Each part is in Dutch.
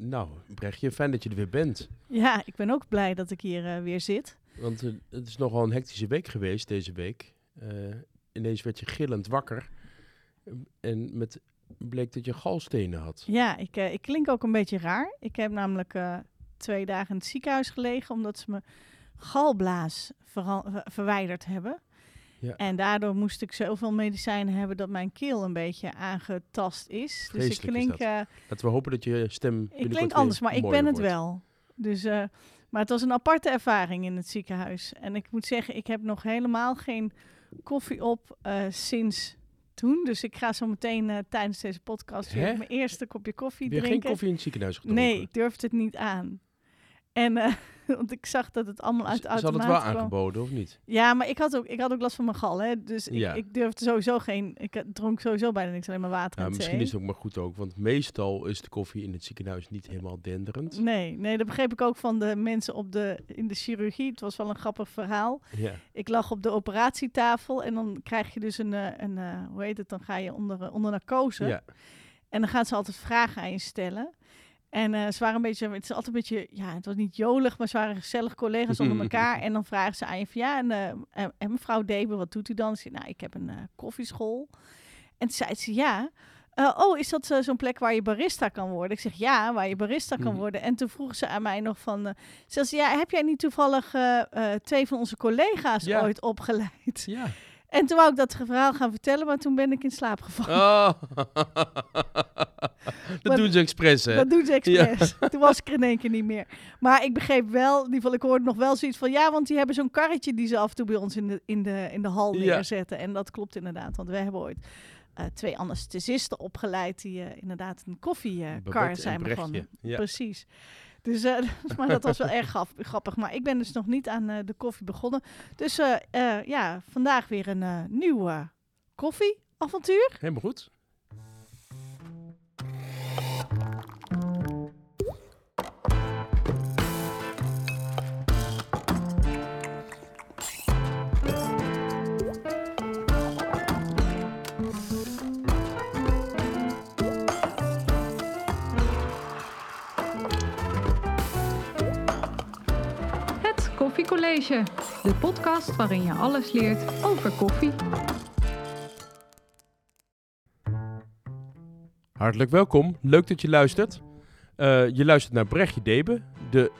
nou, Brechtje, fijn dat je er weer bent. Ja, ik ben ook blij dat ik hier eh, weer zit. Want eh, het is nogal een hectische week geweest deze week. Eh, ineens werd je gillend wakker. En met, bleek dat je galstenen had. Ja, ik, ik klink ook een beetje raar. Ik heb namelijk twee dagen in het ziekenhuis gelegen omdat ze me galblaas ver- verwijderd hebben. Ja. En daardoor moest ik zoveel medicijnen hebben dat mijn keel een beetje aangetast is. dus ik is klink, dat. eh, we hopen dat je stem ik klink anders, maar ik ben het wordt. wel. Dus, eh, maar het was een aparte ervaring in het ziekenhuis. En ik moet zeggen, ik heb nog helemaal geen koffie op eh, sinds toen. Dus ik ga zo meteen tijdens deze podcast weer mijn eerste kopje koffie Heb je geen drinken. koffie in het ziekenhuis gedronken? nee, ik durfde het niet aan. En eh, want ik zag dat het allemaal uit de ze hadden automaat het wel aangeboden, of niet? Ja, maar ik had ook, ik had ook last van mijn gal, hè. Dus ik, Ja. ik durfde sowieso geen... Ik eh, dronk sowieso bijna niks, alleen maar water en misschien thee. is het ook maar goed ook, want meestal is de koffie in het ziekenhuis niet helemaal denderend. Nee, nee, dat begreep ik ook van de mensen op de, in de chirurgie. Het was wel een grappig verhaal. Ja. Ik lag op de operatietafel en dan krijg je dus een, eh, een hoe heet het, dan ga je onder, onder narcose. ja. En dan gaan ze altijd vragen aan je stellen. En eh, ze waren een beetje, het is altijd een beetje, ja, het was niet jolig, maar ze waren gezellig collega's onder elkaar. En dan vragen ze aan je van, ja, en, eh, en, mevrouw Debe, wat doet u dan? Ze zei, nou, ik heb een eh, koffieschool. En toen zei ze, ja. Oh, is dat zo'n plek waar je barista kan worden? Ik zeg, ja, waar je barista kan Mhm. worden. En toen vroegen ze aan mij nog van, zei ze, ja, heb jij niet toevallig twee van onze collega's Ja. ooit opgeleid? ja. En toen wou ik dat verhaal gaan vertellen, maar toen ben ik in slaap gevallen. Oh. dat Maar- doen ze expres, hè? Dat doen ze expres. Toen was ik er in één keer niet meer. Maar ik begreep wel, in ieder geval, ik hoorde nog wel zoiets van... ja, want die hebben zo'n karretje die ze af en toe bij ons in de, in de, in de hal Ja. neerzetten. En dat klopt inderdaad, want we hebben ooit eh, twee anesthesisten opgeleid... die eh, inderdaad een koffiekar zijn begonnen. Ja. Precies. Dus, eh, maar dat was wel erg graf- grappig. Maar ik ben dus nog niet aan eh, de koffie begonnen. Dus eh, ja, vandaag weer een nieuw koffieavontuur. Helemaal goed. Koffiecollege, de podcast waarin je alles leert over koffie. Hartelijk welkom. Leuk dat je luistert. Eh, je luistert naar Brechtje Debe, de,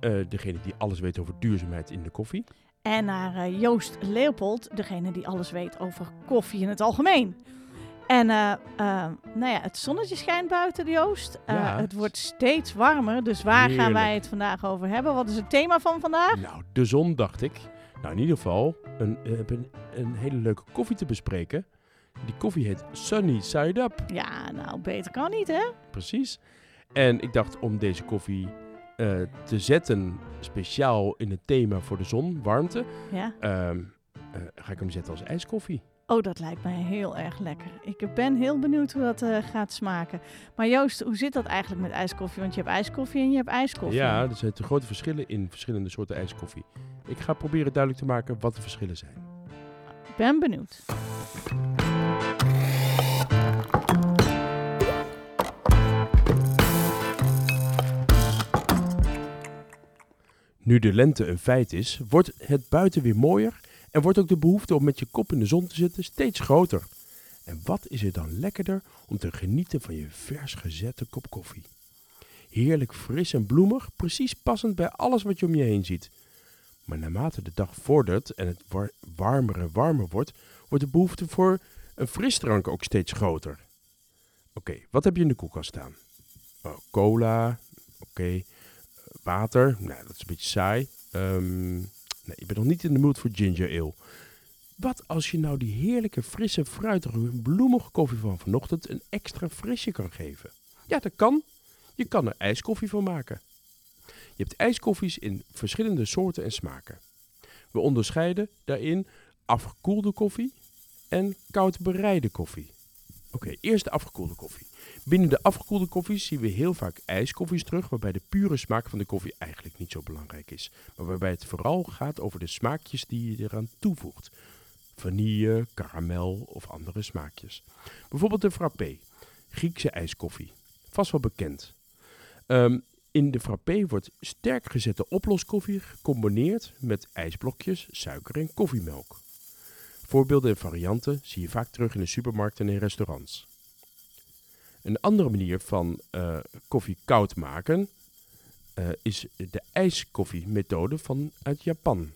eh, degene die alles weet over duurzaamheid in de koffie. En naar eh, Joost Leopold, degene die alles weet over koffie in het algemeen. En eh, eh, nou ja, het zonnetje schijnt buiten, Joost. Ja. Het wordt steeds warmer, dus waar gaan wij het vandaag over hebben? Wat is het thema van vandaag? Nou, de zon dacht ik. Nou, in ieder geval, een, een, een hele leuke koffie te bespreken. Die koffie heet Sunny Side Up. Ja, nou, beter kan niet, hè? Precies. En ik dacht om deze koffie te zetten, speciaal in het thema voor de zon, warmte, Ja. ehm, eh, ga ik hem zetten als ijskoffie. Oh, dat lijkt mij heel erg lekker. Ik ben heel benieuwd hoe dat eh, gaat smaken. Maar Joost, hoe zit dat eigenlijk met ijskoffie? Want je hebt ijskoffie en je hebt ijskoffie. Ja, er zijn grote verschillen in verschillende soorten ijskoffie. Ik ga proberen duidelijk te maken wat de verschillen zijn. Ik ben benieuwd. Nu de lente een feit is, wordt het buiten weer mooier en wordt ook de behoefte om met je kop in de zon te zitten steeds groter. En wat is er dan lekkerder om te genieten van je vers gezette kop koffie? Heerlijk fris en bloemig, precies passend bij alles wat je om je heen ziet. Maar naarmate de dag vordert en het war- warmer en warmer wordt, wordt de behoefte voor een frisdrank ook steeds groter. Oké, wat heb je in de koelkast staan? Oh, cola, oké. Water, nou dat is een beetje saai. Ehm, nee, je bent nog niet in de mood voor ginger ale. Wat als je nou die heerlijke, frisse, fruitige, bloemige koffie van vanochtend een extra frisje kan geven? Ja, dat kan. Je kan er ijskoffie van maken. Je hebt ijskoffies in verschillende soorten en smaken. We onderscheiden daarin afgekoelde koffie en koud bereide koffie. Oké, eerst de afgekoelde koffie. Binnen de afgekoelde koffies zien we heel vaak ijskoffies terug, waarbij de pure smaak van de koffie eigenlijk niet zo belangrijk is. Maar waarbij het vooral gaat over de smaakjes die je eraan toevoegt. Vanille, karamel of andere smaakjes. Bijvoorbeeld de frappé, Griekse ijskoffie. Vast wel bekend. Ehm, in de frappé wordt sterk gezette oploskoffie gecombineerd met ijsblokjes, suiker en koffiemelk. Voorbeelden en varianten zie je vaak terug in de supermarkten en in restaurants. Een andere manier van eh, koffie koud maken eh, is de ijskoffiemethode vanuit Japan.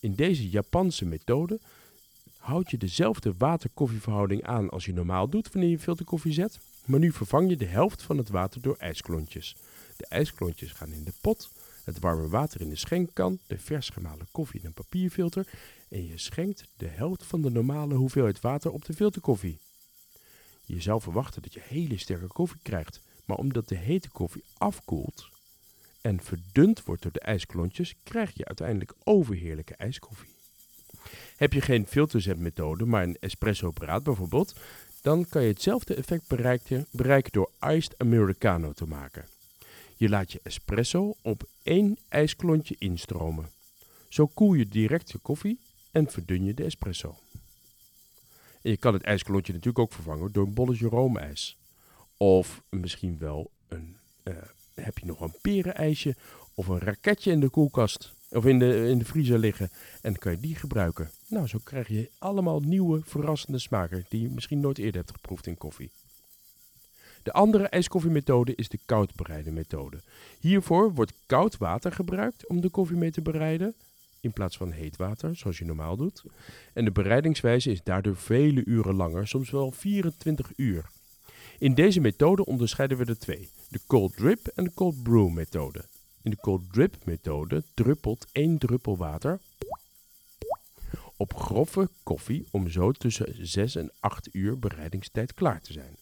In deze Japanse methode houd je dezelfde water-koffieverhouding aan als je normaal doet wanneer je filterkoffie zet, maar nu vervang je de helft van het water door ijsklontjes. De ijsklontjes gaan in de pot, het warme water in de schenkkan, de vers gemalen koffie in een papierfilter en je schenkt de helft van de normale hoeveelheid water op de filterkoffie. Je zou verwachten dat je hele sterke koffie krijgt, maar omdat de hete koffie afkoelt en verdund wordt door de ijsklontjes, krijg je uiteindelijk overheerlijke ijskoffie. Heb je geen filterzetmethode, maar een espresso-apparaat bijvoorbeeld, dan kan je hetzelfde effect bereiken, door iced americano te maken. Je laat je espresso op één ijsklontje instromen. Zo koel je direct je koffie en verdun je de espresso. Je kan het ijsklontje natuurlijk ook vervangen door een bolletje roomijs. Of misschien wel een, eh, heb je nog een perenijsje of een raketje in de koelkast of in de, in de vriezer liggen. En dan kan je die gebruiken. Nou, zo krijg je allemaal nieuwe, verrassende smaken die je misschien nooit eerder hebt geproefd in koffie. De andere ijskoffiemethode is de koudbereiden methode. Hiervoor wordt koud water gebruikt om de koffie mee te bereiden, in plaats van heet water, zoals je normaal doet. En de bereidingswijze is daardoor vele uren langer, soms wel 24 uur. In deze methode onderscheiden we de twee, de cold drip en de cold brew methode. In de cold drip methode druppelt één druppel water op grove koffie om zo tussen 6 en 8 uur bereidingstijd klaar te zijn.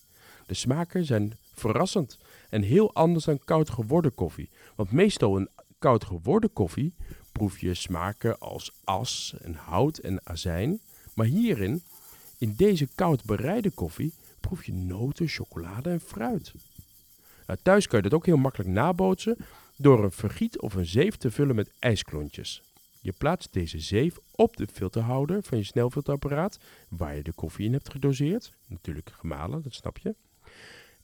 De smaken zijn verrassend en heel anders dan koud geworden koffie. Want meestal in koud geworden koffie proef je smaken als as en hout en azijn. Maar hierin, in deze koud bereide koffie, proef je noten, chocolade en fruit. Nou, thuis kan je dat ook heel makkelijk nabootsen door een vergiet of een zeef te vullen met ijsklontjes. Je plaatst deze zeef op de filterhouder van je snelfilterapparaat, waar je de koffie in hebt gedoseerd. Natuurlijk gemalen, dat snap je.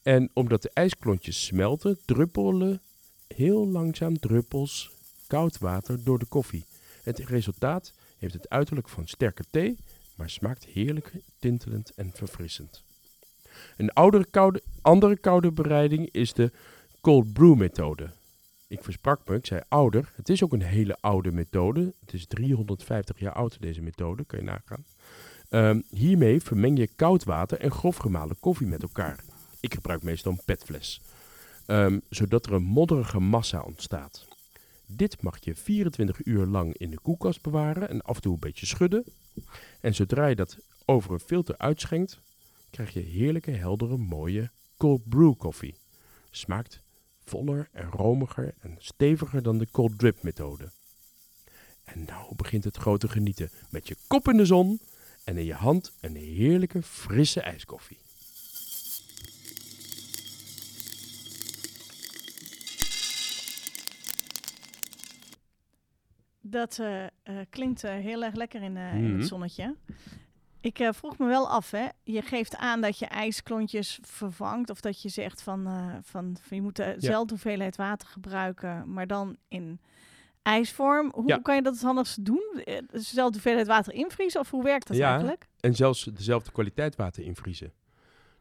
En omdat de ijsklontjes smelten, druppelen heel langzaam druppels koud water door de koffie. Het resultaat heeft het uiterlijk van sterke thee, maar smaakt heerlijk tintelend en verfrissend. Een andere koude bereiding is de cold brew methode. Ik versprak me, ik zei ouder. Het is ook een hele oude methode. Het is 350 jaar oud deze methode, kan je nagaan. Ehm, hiermee vermeng je koud water en grof gemalen koffie met elkaar. Ik gebruik meestal een petfles, ehm, zodat er een modderige massa ontstaat. Dit mag je 24 uur lang in de koelkast bewaren en af en toe een beetje schudden. En zodra je dat over een filter uitschenkt, krijg je heerlijke, heldere, mooie cold brew koffie. Smaakt voller en romiger en steviger dan de cold drip methode. En nou begint het grote genieten met je kop in de zon en in je hand een heerlijke frisse ijskoffie. Dat eh, eh, klinkt eh, heel erg lekker in, in Mhm. het zonnetje. Ik vroeg me wel af, hè. Je geeft aan dat je ijsklontjes vervangt. Of dat je zegt van, van, van je moet dezelfde hoeveelheid water gebruiken, maar dan in ijsvorm. Hoe Ja. kan je dat het handigst doen? Dezelfde hoeveelheid water invriezen? Of hoe werkt dat Ja. eigenlijk? En zelfs dezelfde kwaliteit water invriezen.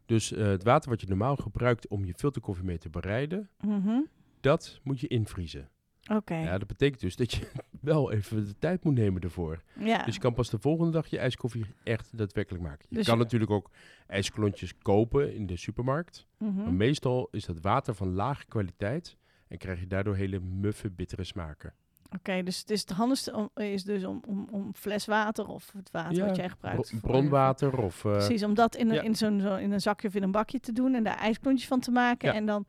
Dus het water wat je normaal gebruikt om je filterkoffie mee te bereiden, Mhm. dat moet je invriezen. Oké. Ja, dat betekent dus dat je wel even de tijd moet nemen ervoor. Ja. Dus je kan pas de volgende dag je ijskoffie echt daadwerkelijk maken. Je Dus kan natuurlijk ook ijsklontjes kopen in de supermarkt. Mhm. Maar meestal is dat water van lage kwaliteit en krijg je daardoor hele muffe, bittere smaken. Oké, dus het is het handigste om, is dus om, om, om fleswater of het water Ja, wat jij gebruikt. Bro- voor- bronwater of... eh, Precies, om dat in, een, ja. in, zo'n, zo, in een zakje of in een bakje te doen en daar ijsklontjes van te maken. Ja. En dan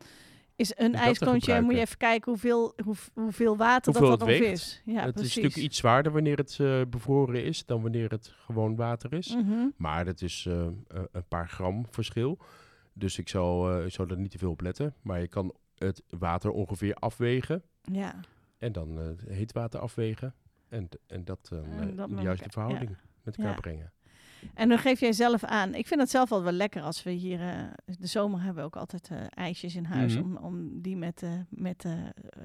is een ijsklontje, en moet je even kijken hoeveel, hoe, hoeveel water Hoeveel dat dan weegt. is. Ja, het precies. is natuurlijk iets zwaarder wanneer het eh, bevroren is dan wanneer het gewoon water is. Mhm. Maar dat is eh, eh, een paar gram verschil. Dus ik zou, ik zou er niet te veel op letten. Maar je kan het water ongeveer afwegen. Ja, En dan heet water afwegen. En, en dat in de juiste verhouding met elkaar Ja. brengen. En dan geef jij zelf aan. Ik vind het zelf wel wel lekker als we hier... eh, de zomer hebben we ook altijd eh, ijsjes in huis... Mhm. om, om die met, eh, met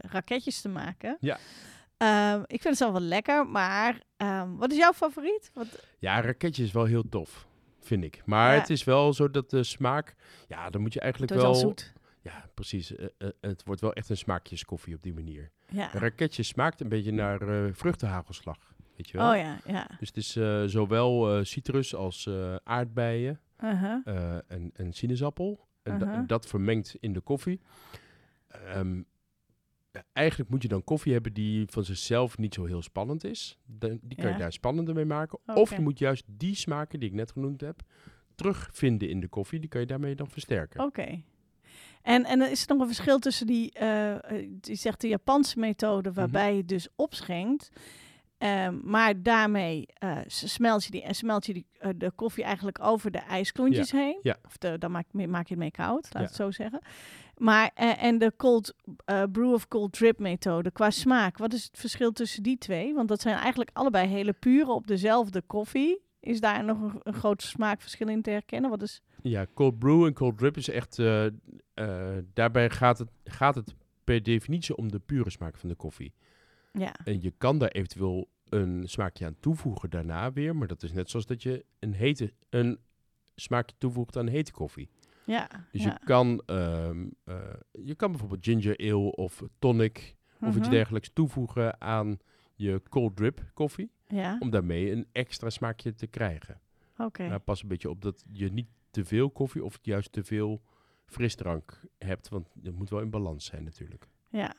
raketjes te maken. Ja. Ehm, ik vind het zelf wel lekker, maar ehm, wat is jouw favoriet? Wat, Ja, raketje is wel heel tof, vind ik. Maar Ja. het is wel zo dat de smaak... Ja, dan moet je eigenlijk wel... zoet. Ja, precies. Het wordt wel echt een smaakjeskoffie op die manier. Ja. Een raketje smaakt een beetje naar eh, vruchtenhagelslag, weet je wel? Oh ja, ja. Dus het is eh, zowel eh, citrus als eh, aardbeien Uh-huh. en, en sinaasappel. En, da- Uh-huh. en dat vermengt in de koffie. Ehm, eigenlijk moet je dan koffie hebben die van zichzelf niet zo heel spannend is. Die kan Ja. je daar spannender mee maken. Of Oké. je moet juist die smaken die ik net genoemd heb, terugvinden in de koffie. Die kan je daarmee dan versterken. Oké. En, en is er nog een verschil tussen die, die zegt de Japanse methode, Mhm. waarbij je dus opschenkt, ehm, maar daarmee eh, smelt je, die, en smelt je die, eh, de koffie eigenlijk over de ijsklontjes heen. ja. Of de, dan maak, maak je het mee koud, laat Ja. het zo zeggen. Maar, eh, en de cold brew of cold drip methode, qua smaak, wat is het verschil tussen die twee? Want dat zijn eigenlijk allebei hele pure op dezelfde koffie. Is daar nog een, een groot smaakverschil in te herkennen? Wat is... Ja, cold brew en cold drip is echt... daarbij gaat het, gaat het per definitie om de pure smaak van de koffie. Ja, En je kan daar eventueel een smaakje aan toevoegen daarna weer. Maar dat is net zoals dat je een, hete, een smaakje toevoegt aan hete koffie. ja. Dus ja. je, kan, ehm, eh, je kan bijvoorbeeld ginger ale of tonic of iets Mhm. dergelijks toevoegen aan je cold drip koffie. Ja, Om daarmee een extra smaakje te krijgen. oké. Maar pas een beetje op dat je niet te veel koffie of juist te veel frisdrank hebt. Want het moet wel in balans zijn natuurlijk. Ja.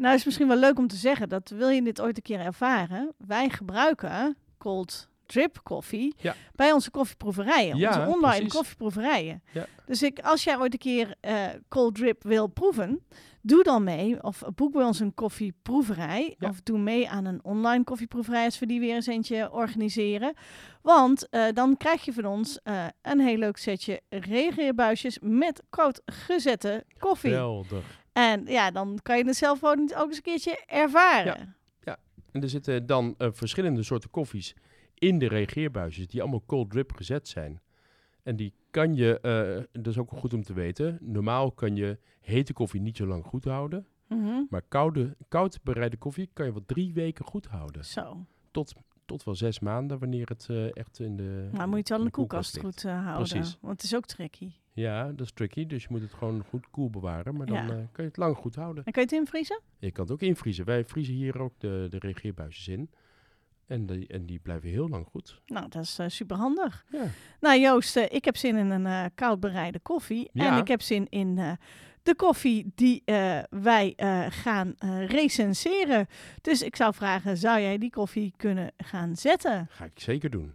Nou, is misschien wel leuk om te zeggen dat wil je dit ooit een keer ervaren, wij gebruiken cold drip koffie Ja. bij onze koffieproeverijen, Ja, onze online precies. koffieproeverijen. Ja. Dus ik, als jij ooit een keer eh, cold drip wil proeven, doe dan mee of boek bij ons een koffieproeverij of doe mee aan een online koffieproeverij als we die weer eens eentje organiseren. Want eh, dan krijg je van ons eh, een heel leuk setje reageerbuisjes met koud gezette koffie. Geweldig. En ja, dan kan je het zelf gewoon ook eens een keertje ervaren. En er zitten dan eh, verschillende soorten koffies in de reageerbuisjes die allemaal cold drip gezet zijn. En die kan je, eh, dat is ook goed om te weten, normaal kan je hete koffie niet zo lang goed houden. Mhm. Maar koude, koud bereide koffie kan je wel drie weken goed houden. Zo. Tot, tot wel zes maanden wanneer het eh, echt in de Maar moet je het wel in de koelkast goed eh, houden. Precies. Want het is ook tricky. Ja, dat is tricky, dus je moet het gewoon goed koel bewaren. Maar dan Ja. eh, kan je het lang goed houden. En kan je het invriezen? Je kan het ook invriezen. Wij vriezen hier ook de, de reageerbuisjes in. En die, en die blijven heel lang goed. Nou, dat is super handig. Ja. Nou Joost, ik heb zin in een eh, koud bereide koffie. En Ja. ik heb zin in de koffie die eh, wij eh, gaan eh, recenseren. Dus ik zou vragen, zou jij die koffie kunnen gaan zetten? Ga ik zeker doen.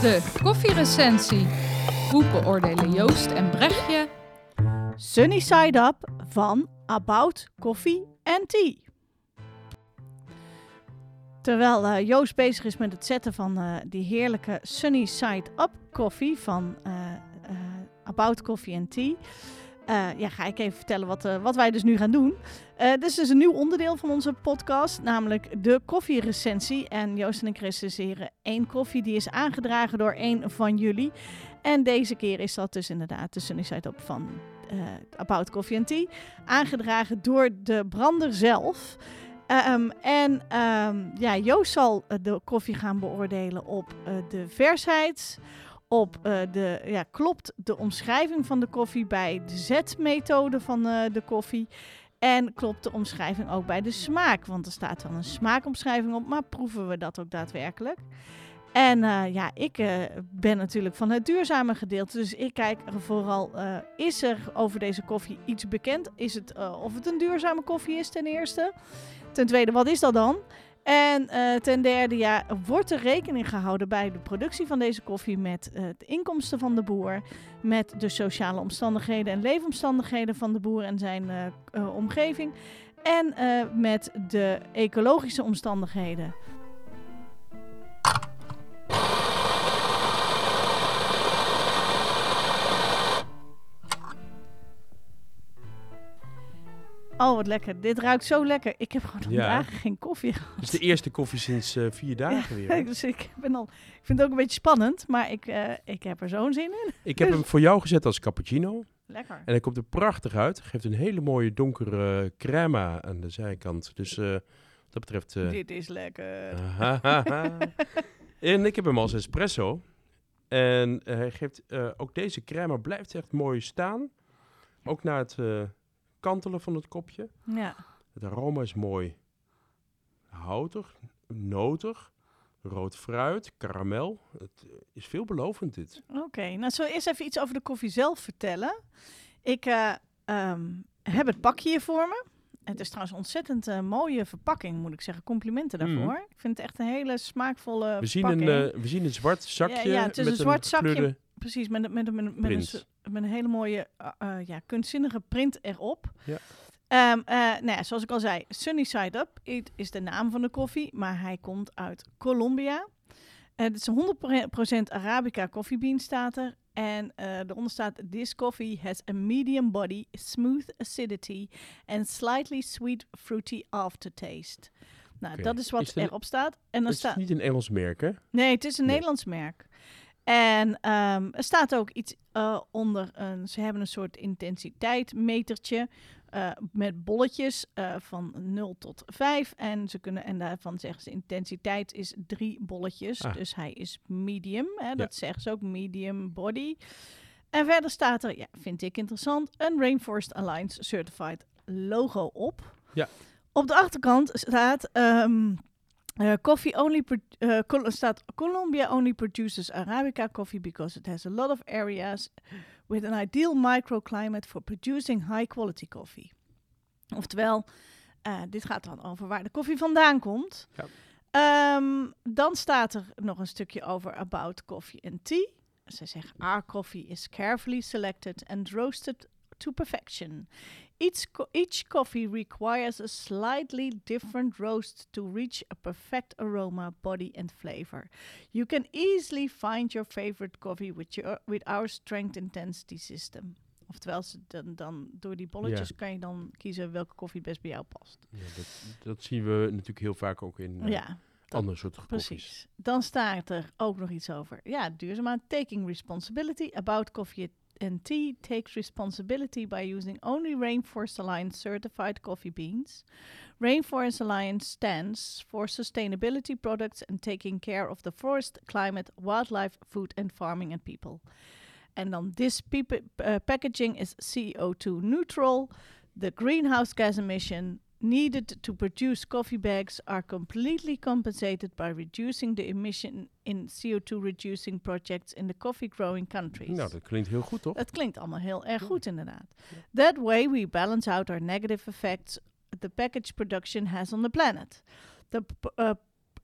De koffierecensie. Hoe beoordelen Joost en Brechtje Sunny Side Up van About Coffee and Tea. Terwijl eh, Joost bezig is met het zetten van eh, die heerlijke Sunny Side Up koffie van eh, About Coffee and Tea. ja, ga ik even vertellen wat, wat wij dus nu gaan doen. Dit is dus een nieuw onderdeel van onze podcast, namelijk de koffierecensie. En Joost en ik recenseren één koffie die is aangedragen door één van jullie. En deze keer is dat dus inderdaad de Sunny Side Up van About Coffee Tea. Aangedragen door de brander zelf. Ehm, en ehm, ja, Joost zal eh, de koffie gaan beoordelen op eh, de versheid. Op eh, de, ja, klopt de omschrijving van de koffie bij de zetmethode van de koffie. En klopt de omschrijving ook bij de smaak? Want er staat wel een smaakomschrijving op, maar proeven we dat ook daadwerkelijk? En ja, ik ben natuurlijk van het duurzame gedeelte. Dus ik kijk vooral, is er over deze koffie iets bekend? Is het, of het een duurzame koffie is ten eerste? Ten tweede, wat is dat dan? En eh, ten derde, ja, wordt er rekening gehouden bij de productie van deze koffie met eh, de inkomsten van de boer, met de sociale omstandigheden en leefomstandigheden van de boer en zijn eh, omgeving en met de ecologische omstandigheden. Oh, wat lekker. Dit ruikt zo lekker. Ik heb gewoon Ja. dagen geen koffie gehad. Het is de eerste koffie sinds eh, vier dagen weer. dus ik, ben al, ik vind het ook een beetje spannend, maar ik, eh, ik heb er zo'n zin in. Ik heb hem voor jou gezet als cappuccino. Lekker. En hij komt er prachtig uit. Geeft een hele mooie donkere crema aan de zijkant. Dus eh, wat dat betreft... Dit is lekker. en ik heb hem als espresso. En hij geeft... ook deze crema blijft echt mooi staan. Ook na het kantelen van het kopje. Ja. Het aroma is mooi. Houtig, notig, rood fruit, karamel. Het eh, is veelbelovend dit. Oké, nou we eerst even iets over de koffie zelf vertellen. Ik eh, ehm, heb het pakje hier voor me. Het is trouwens een ontzettend eh, mooie verpakking, moet ik zeggen. Complimenten daarvoor. Mhm. Ik vind het echt een hele smaakvolle We zien, een, we zien een zwart zakje ja, het is met een zwart zakje. Precies, met, een- met, een- met, een- met, een, met een hele mooie, eh, ja, kunstzinnige print erop. Ja. Ehm, eh, nou ja, zoals ik al zei, Sunny Side Up is de naam van de koffie, maar hij komt uit Colombia. Het is een 100% Arabica koffiebean staat er. En eh eronder staat, this coffee has a medium body, smooth acidity and slightly sweet fruity aftertaste. Nou, dat is wat Is erop staat. En dan Het is staat... niet een Engels merk, hè? Nee, het is een Nee. Nederlands merk. En ehm, er staat ook iets eh, onder. Een, ze hebben een soort intensiteitmetertje eh, met bolletjes eh, van 0 tot 5. En, ze kunnen, en daarvan zeggen ze intensiteit is drie bolletjes. Ah. Dus hij is medium. Hè, Ja. dat zeggen ze ook, medium body. En verder staat er, ja, vind ik interessant, een Rainforest Alliance Certified logo op. Ja. Op de achterkant staat... ehm, uh, coffee only uh, Col- staat Colombia only produces Arabica coffee because it has a lot of areas with an ideal microclimate for producing high quality coffee. Oftewel, eh, dit gaat dan over waar de koffie vandaan komt. Ja. Ehm, dan staat er nog een stukje over about coffee and tea. Ze zeggen, our coffee is carefully selected and roasted to perfection. Each, co- each coffee requires a slightly different roast to reach a perfect aroma, body, and flavor. You can easily find your favorite coffee with, your, with our strength intensity system. Oftewel, dan, dan door die bolletjes Ja. kan je dan kiezen welke koffie best bij jou past. Ja, dat, dat zien we natuurlijk heel vaak ook in eh, ja, andere soorten koffies. precies. Dan staat er ook nog iets over. Ja, duurzaamheid. Taking responsibility about coffee tea takes responsibility by using only Rainforest Alliance certified coffee beans. Rainforest Alliance stands for sustainability products and taking care of the forest, climate, wildlife, food and farming and people. And on this uh, packaging is CO2 neutral. The greenhouse gas emission needed to produce coffee bags are completely compensated by reducing the emission in CO2 reducing projects in the coffee growing countries. Nou, dat klinkt heel goed, toch? Het klinkt allemaal heel erg goed, inderdaad. That way we balance out our negative effects the package production has on the planet. The, uh,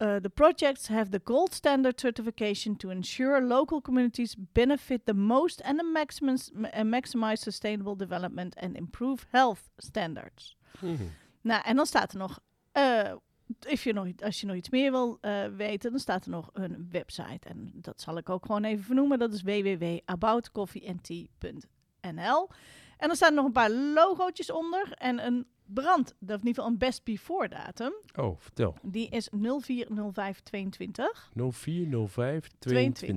uh, the projects have the gold standard certification to ensure local communities benefit the most and, the maximum, and maximize sustainable development and improve health standards. Mhm. Nou, en dan staat er nog, eh, if je nog, als je nog iets meer wil eh, weten, dan staat er nog een website. En dat zal ik ook gewoon even vernoemen. Dat is www.aboutcoffeeandtea.nl. En dan staan er nog een paar logootjes onder en een brand, of in ieder geval een best before datum. Oh, vertel. Die is 040522. 0405 22.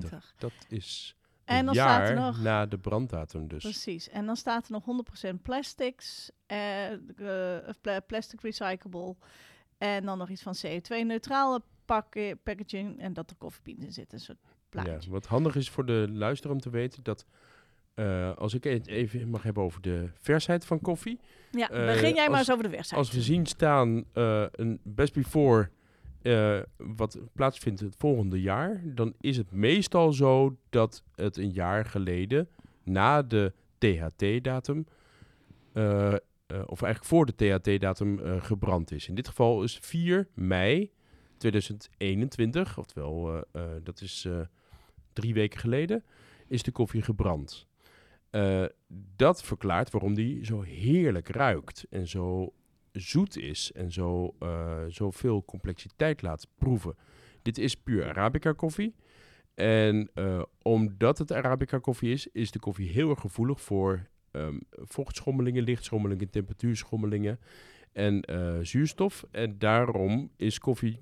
22. Dat is En dan jaar staat er nog- na de branddatum dus. Precies. En dan staat er nog 100% plastics, eh, eh, plastic recyclable. En dan nog iets van CO2-neutrale packaging. En dat er koffiebeans in zitten. Een soort plaatje. Ja, wat handig is voor de luisteraar om te weten dat eh, als ik het even mag hebben over de versheid van koffie. Ja, begin jij maar als- eens over de website. Als we zien staan een best before eh, wat plaatsvindt het volgende jaar, dan is het meestal zo dat het een jaar geleden na de THT-datum, eh, eh, of eigenlijk voor de THT-datum gebrand is. In dit geval is 4 mei 2021, oftewel dat is drie weken geleden, is de koffie gebrand. Dat verklaart waarom die zo heerlijk ruikt en zo zoet is en zo, eh, zoveel complexiteit laat proeven. Dit is puur Arabica koffie. En eh, omdat het Arabica koffie is, is de koffie heel erg gevoelig voor ehm, vochtschommelingen, lichtschommelingen, temperatuurschommelingen en eh, zuurstof. En daarom is koffie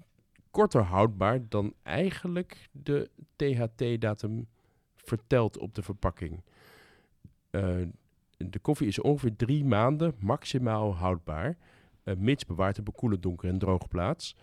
korter houdbaar dan eigenlijk de THT-datum vertelt op de verpakking. De koffie is ongeveer drie maanden maximaal houdbaar, mits bewaard op een koele, donkere en droge plaats.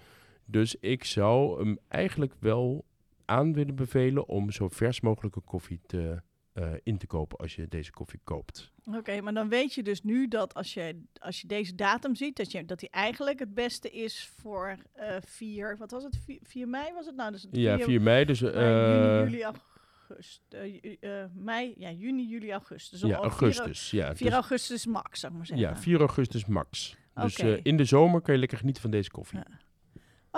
Dus ik zou hem eigenlijk wel aan willen bevelen om zo vers mogelijke koffie te, eh, in te kopen als je deze koffie koopt. Oké, maar dan weet je dus nu dat als je, als je deze datum ziet, dat, je, dat die eigenlijk het beste is voor eh 4, wat was het, 4, 4 mei was het nou? Dus het Ja, 4 mei, dus... eh, juni, juli, augustus. eh, eh, mei, ja, juni, juli, augustus. Dus ja, augustus. Ja, 4 dus- augustus max, zou ik maar zeggen. ja, 4 augustus max. Dus eh, in de zomer kan je lekker genieten van deze koffie. Ja.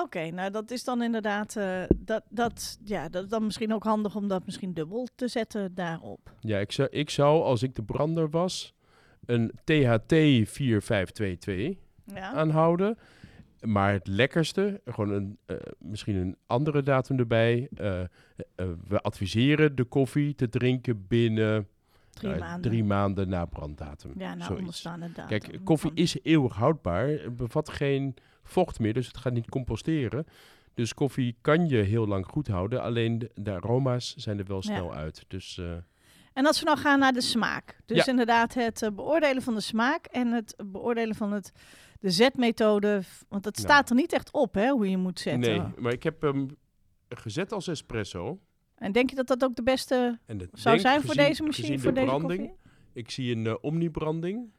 Oké, nou dat is dan inderdaad, eh, dat, dat, ja, dat is dan misschien ook handig om dat misschien dubbel te zetten daarop. Ja, ik zou, ik zou als ik de brander was een THT 4522 Ja, aanhouden. Maar het lekkerste, gewoon een, eh, misschien een andere datum erbij. we adviseren de koffie te drinken binnen drie eh, maanden. drie maanden na branddatum. ja, nou zoiets. onderstaande datum. Kijk, koffie is eeuwig houdbaar. Het bevat geen vocht meer, dus het gaat niet composteren. Dus koffie kan je heel lang goed houden. Alleen de, de aroma's zijn er wel Ja. snel uit. Dus eh, En als we nou gaan naar de smaak. Dus Ja. inderdaad het eh, beoordelen van de smaak en het beoordelen van het, de zetmethode. Want dat Nou. staat er niet echt op, hè, hoe je moet zetten. nee, maar ik heb hem gezet als espresso. En denk je dat dat ook de beste zou zijn voor gezien- deze machine, voor de deze branding, koffie? Ik zie een eh, omnibranding.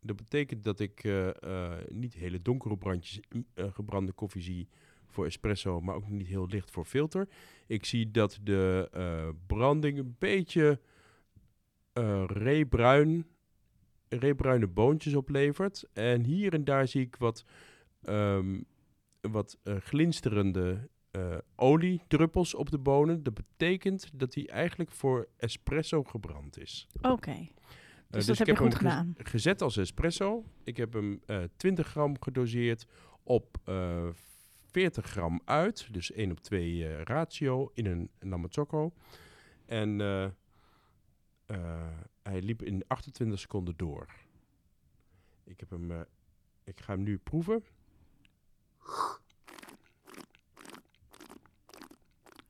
Dat betekent dat ik eh, eh, niet hele donkere brandjes, gebrande koffie zie voor espresso, maar ook niet heel licht voor filter. Ik zie dat de branding een beetje reebruin, reebruine boontjes oplevert. En hier en daar zie ik wat, ehm, wat glinsterende eh, oliedruppels op de bonen. Dat betekent dat hij eigenlijk voor espresso gebrand is. Oké, Eh, dus dat ik heb je goed hem gedaan. gezet als espresso. Ik heb hem eh 20 gram gedoseerd op eh 40 gram uit. Dus 1 op 2 eh, ratio in een Namazzocco. En eh, eh, hij liep in 28 seconden door. Ik, heb hem, eh, ik ga hem nu proeven.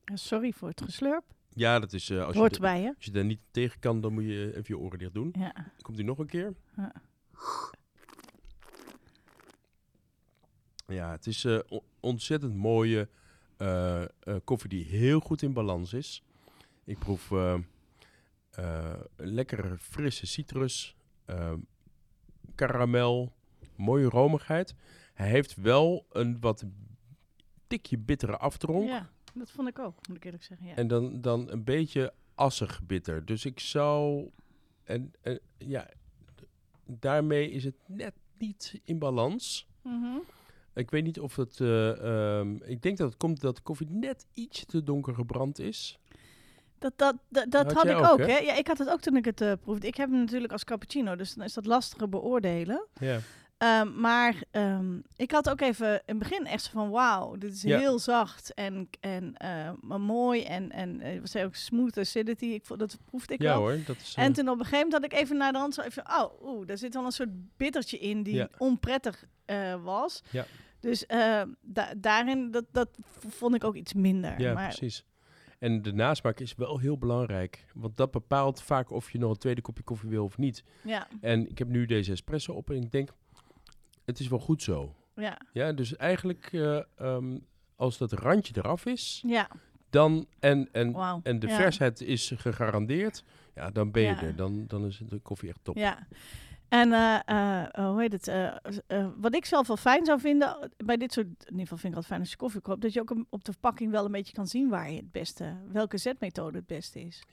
Ja, Sorry voor het geslurp. Ja, dat is... eh, als, je Hoort de- erbij, hè? als je daar niet tegen kan, dan moet je even je oren dicht doen. Ja. Komt hij nog een keer? Ja. Ja, het is eh, on- ontzettend mooie eh, eh, koffie die heel goed in balans is. Ik proef eh, eh, lekkere frisse citrus, eh, karamel, mooie romigheid. Hij heeft wel een wat tikje bittere aftronk. ja, dat vond ik ook, moet ik eerlijk zeggen. Ja. En dan, dan een beetje assig bitter. Dus ik zou... En, en ja, daarmee is het net niet in balans. Mhm. Ik weet niet of het... eh, ehm, ik denk dat het komt dat de koffie net iets te donker gebrand is. Dat, dat, dat, dat Had ik ook, ook, hè? hè? Ja, ik had het ook toen ik het eh, proefde. Ik heb hem natuurlijk als cappuccino, dus dan is dat lastiger beoordelen. Ja. Ehm, maar ehm, ik had ook even in het begin echt zo van wauw, dit is Ja. heel zacht en, en maar mooi en, en eh, wat zei ook smooth acidity. Ik vond, dat proefde ik ja wel. hoor, dat is... eh, En toen op een gegeven moment had ik even naar de hand zo even, oh, oeh, daar zit wel een soort bittertje in die Ja. onprettig was. Ja. Dus da- daarin, dat, dat vond ik ook iets minder. ja, maar, precies. En de nasmaak is wel heel belangrijk. Want dat bepaalt vaak of je nog een tweede kopje koffie wil of niet. Ja, En ik heb nu deze espresso op en ik denk... Het is wel goed zo. ja, Ja, dus eigenlijk eh, ehm, als dat randje eraf is, ja, dan en, en, en de ja. versheid is gegarandeerd, ja, dan ben je Ja. er. Dan, dan is de koffie echt top. Ja. En eh, eh, hoe heet het? wat ik zelf wel fijn zou vinden bij dit soort, in ieder geval vind ik het fijn als je koffie koopt, dat je ook op de verpakking wel een beetje kan zien waar je het beste, welke zetmethode het beste is.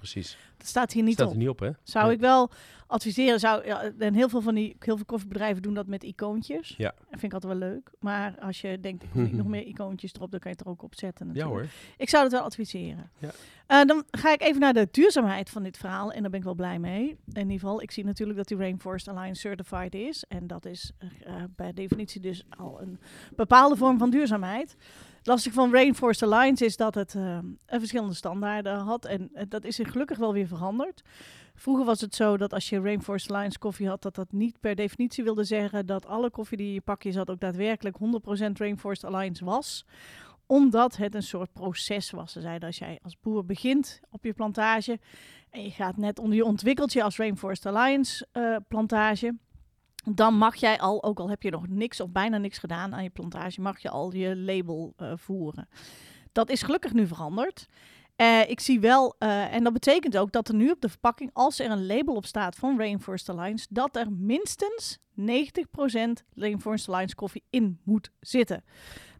Precies. Dat staat hier niet Staat op. er niet op, hè? Zou ik wel adviseren. Zou, ja, en heel veel van die heel veel koffiebedrijven doen dat met icoontjes. Ja. Dat vind ik altijd wel leuk. Maar als je denkt, ik wil nog meer icoontjes erop, dan kan je het er ook op zetten. Ja Natuurlijk. hoor. Ik zou dat wel adviseren. Ja. Eh, dan ga ik even naar de duurzaamheid van dit verhaal. En daar ben ik wel blij mee. In ieder geval, ik zie natuurlijk dat die Rainforest Alliance certified is. En dat is eh, eh, bij definitie dus al een bepaalde vorm van duurzaamheid. Lastig van Rainforest Alliance is dat het eh, een verschillende standaarden had. En dat is gelukkig wel weer veranderd. Vroeger was het zo dat als je Rainforest Alliance koffie had, dat dat niet per definitie wilde zeggen dat alle koffie die je pakje zat ook daadwerkelijk 100% Rainforest Alliance was omdat het een soort proces was. Ze zeiden als jij als boer begint op je plantage en je gaat net onder je ontwikkelt je als Rainforest Alliance eh, plantage, dan mag jij al, ook al heb je nog niks of bijna niks gedaan aan je plantage, mag je al je label eh, voeren. Dat is gelukkig nu veranderd. Eh, ik zie wel, eh, en dat betekent ook dat er nu op de verpakking, als er een label op staat van Rainforest Alliance, dat er minstens 90% Rainforest Alliance koffie in moet zitten.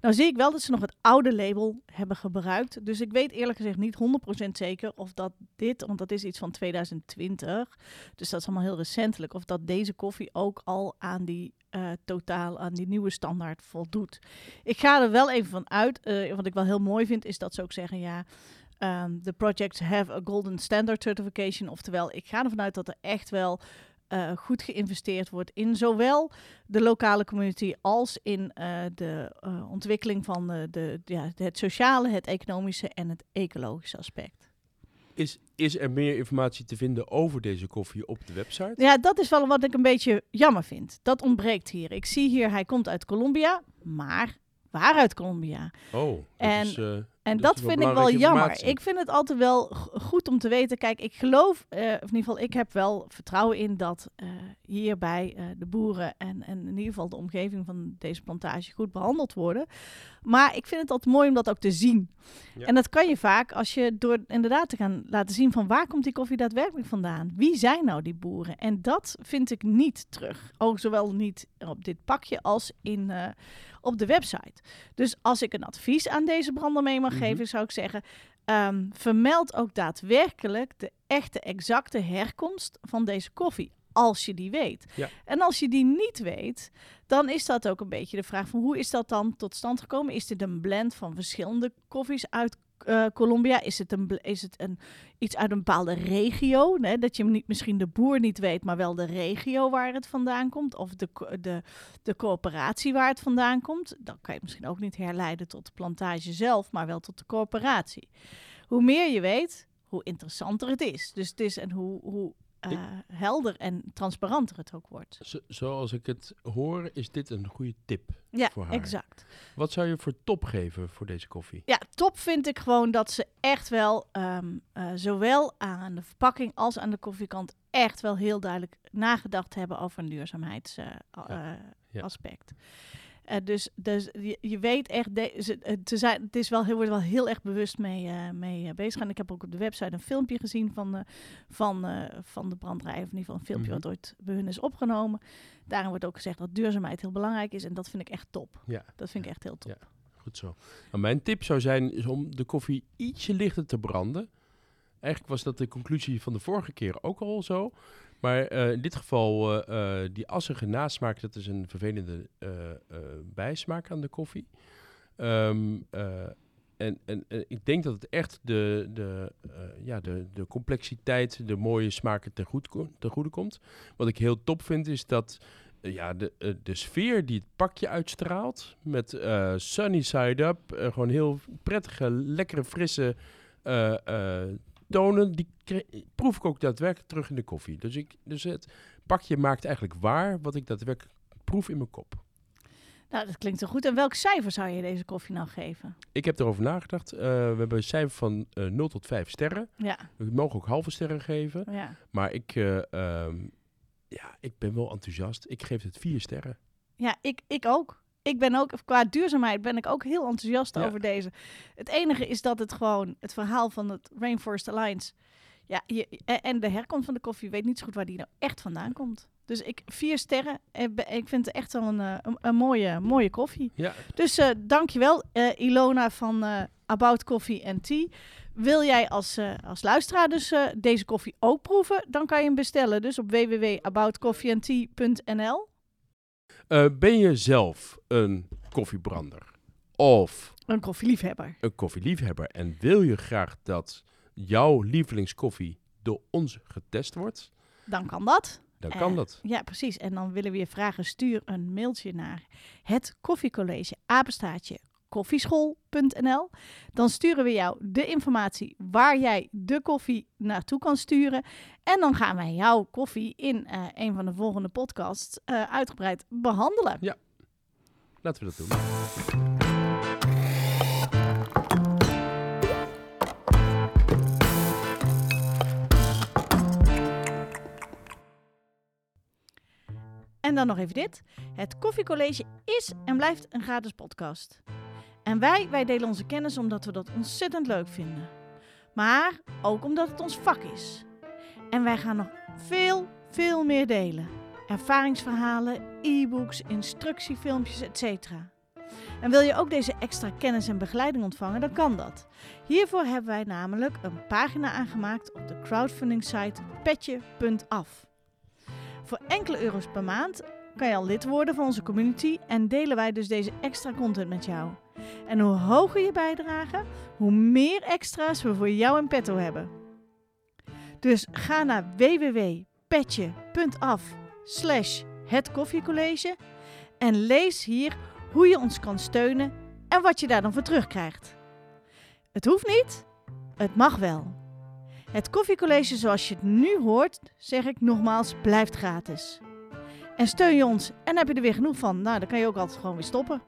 Nou zie ik wel dat ze nog het oude label hebben gebruikt. Dus ik weet eerlijk gezegd niet 100% zeker of dat dit, want dat is iets van 2020, dus dat is allemaal heel recentelijk, of dat deze koffie ook al aan die uh, totaal, aan die nieuwe standaard voldoet. Ik ga er wel even van uit, uh, wat ik wel heel mooi vind, is dat ze ook zeggen, ja, um, the projects have a golden standard certification. Oftewel, ik ga ervan uit dat er echt wel uh, goed geïnvesteerd wordt in zowel de lokale community als in uh, de uh, ontwikkeling van de, de, ja, het sociale, het economische en het ecologische aspect. Is, is er meer informatie te vinden over deze koffie op de website? Ja, dat is wel wat ik een beetje jammer vind. Dat ontbreekt hier. Ik zie hier, hij komt uit Colombia, maar waaruit Colombia? Oh, dat en, is, En dat, vind ik wel jammer. Ik vind het altijd wel goed om te weten. Kijk, ik geloof, uh, of in ieder geval, ik heb wel vertrouwen in dat uh, hierbij de boeren en, en in ieder geval de omgeving van deze plantage goed behandeld worden. Maar ik vind het altijd mooi om dat ook te zien. Ja. En dat kan je vaak als je door inderdaad te gaan laten zien van waar komt die koffie daadwerkelijk vandaan? Wie zijn nou die boeren? En dat vind ik niet terug. Ook zowel niet op dit pakje als in, op de website. Dus als ik een advies aan deze brander mee mag mm -hmm. geven, zou ik zeggen: um, vermeld ook daadwerkelijk de echte, exacte herkomst van deze koffie. Als je die weet. Ja. En als je die niet weet, dan is dat ook een beetje de vraag van hoe is dat dan tot stand gekomen? Is dit een blend van verschillende koffies uit uh, Colombia? Is het, een, is het een, iets uit een bepaalde regio? Dat je niet, misschien de boer niet weet, maar wel de regio waar het vandaan komt. Of de, de, de coöperatie waar het vandaan komt. Dan kan je misschien ook niet herleiden tot de plantage zelf, maar wel tot de coöperatie. Hoe meer je weet, hoe interessanter het is. Dus het is en hoe, hoe uh, helder en transparanter het ook wordt. Zo, zoals ik het hoor, is dit een goede tip ja, voor haar. exact. Wat zou je voor top geven voor deze koffie? Ja, top vind ik gewoon dat ze echt wel, um, uh, zowel aan de verpakking als aan de koffiekant, echt wel heel duidelijk nagedacht hebben over een duurzaamheidsaspect. Uh, ja. Ja. Uh, dus dus je, je weet echt, de, ze, te zijn, het is wel heel, wordt wel heel erg bewust mee, uh, mee bezig. En ik heb ook op de website een filmpje gezien van, van, van de brandrij, of in ieder geval een filmpje mm -hmm. wat ooit bij hun is opgenomen. Daarin wordt ook gezegd dat duurzaamheid heel belangrijk is en dat vind ik echt top. Ja. Dat vind ik echt heel top. Ja, goed zo. Nou, mijn tip zou zijn is om de koffie ietsje lichter te branden. Eigenlijk was dat de conclusie van de vorige keer ook al zo. Maar uh, in dit geval, uh, uh, die assige nasmaak, dat is een vervelende bijsmaak aan de koffie. Um, en, en, en, ik denk dat het echt de, de, ja, de, de complexiteit, de mooie smaken ten, goed, goede komt. Wat ik heel top vind, is dat ja, de, de sfeer die het pakje uitstraalt, met sunny side up, gewoon heel prettige, lekkere, frisse tonen, die proef ik ook daadwerkelijk terug in de koffie. Dus, ik, dus het pakje maakt eigenlijk waar wat ik daadwerkelijk proef in mijn kop. Nou, dat klinkt zo goed. En welk cijfer zou je deze koffie nou geven? Ik heb erover nagedacht. Uh, we hebben een cijfer van uh, 0 tot 5 sterren. Ja. We mogen ook halve sterren geven. Ja. Maar ik, uh, um, ja, ik ben wel enthousiast. Ik geef het 4 sterren. Ja, ik, ik ook ik ben ook, qua duurzaamheid ben ik ook heel enthousiast ja. over deze. Het enige is dat het gewoon, het verhaal van het Rainforest Alliance, ja, je, en de herkomst van de koffie, weet niet zo goed waar die nou echt vandaan komt. Dus ik, vier sterren, ik vind het echt wel een, een, een mooie, mooie koffie. Ja. Dus uh, dankjewel uh, Ilona van uh, About Coffee and Tea. Wil jij als, als luisteraar dus deze koffie ook proeven, dan kan je hem bestellen. Dus op www.aboutcoffeeandtea.nl. Uh, ben je zelf een koffiebrander? Of een koffieliefhebber? Een koffieliefhebber. En wil je graag dat jouw lievelingskoffie door ons getest wordt? Dan kan dat. Dan kan uh, dat. Ja, precies. En dan willen we je vragen, stuur een mailtje naar het koffiecollege, apenstaartje, koffieschool.nl. Dan sturen we jou de informatie waar jij de koffie naartoe kan sturen. En dan gaan wij jouw koffie in eh, een van de volgende podcasts eh, uitgebreid behandelen. Laten we dat doen. En dan nog even dit. Het Koffiecollege is en blijft een gratis podcast. En wij, wij delen onze kennis omdat we dat ontzettend leuk vinden. Maar ook omdat het ons vak is. En wij gaan nog veel, veel meer delen. Ervaringsverhalen, e-books, instructiefilmpjes, etc. En wil je ook deze extra kennis en begeleiding ontvangen, dan kan dat. Hiervoor hebben wij namelijk een pagina aangemaakt op de crowdfunding site petje.af. Voor enkele euro's per maand kan je al lid worden van onze community en delen wij dus deze extra content met jou. En hoe hoger je bijdrage, hoe meer extra's we voor jou in petto hebben. Dus ga naar www.petje.af slash het koffiecollege en lees hier hoe je ons kan steunen en wat je daar dan voor terugkrijgt. Het hoeft niet, het mag wel. Het koffiecollege zoals je het nu hoort, zeg ik nogmaals, blijft gratis. En steun je ons en heb je er weer genoeg van, nou dan kan je ook altijd gewoon weer stoppen.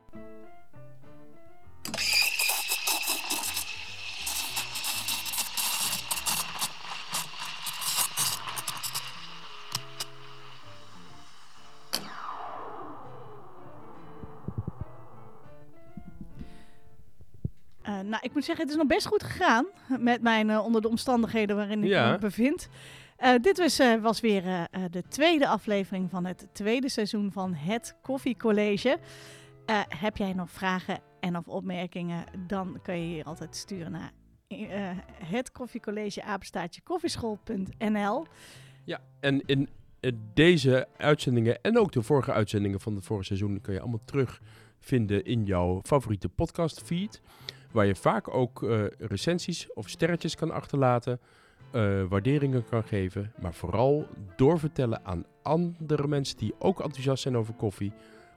Uh, nou, ik moet zeggen, het is nog best goed gegaan met mijn uh, onder de omstandigheden waarin ik Ja. me bevind. Uh, dit was, was weer de tweede aflevering van het tweede seizoen van het Koffiecollege. Heb jij nog vragen en of opmerkingen, dan kan je hier altijd sturen naar het koffiecollege koffieschool.nl. Ja, en in eh, deze uitzendingen en ook de vorige uitzendingen van het vorige seizoen kun je allemaal terugvinden in jouw favoriete podcast feed. Waar je vaak ook uh, recensies of sterretjes kan achterlaten, uh, waarderingen kan geven. Maar vooral doorvertellen aan andere mensen die ook enthousiast zijn over koffie.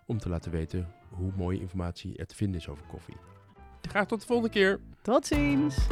Om te laten weten hoe mooie informatie er te vinden is over koffie. Graag tot de volgende keer. Tot ziens.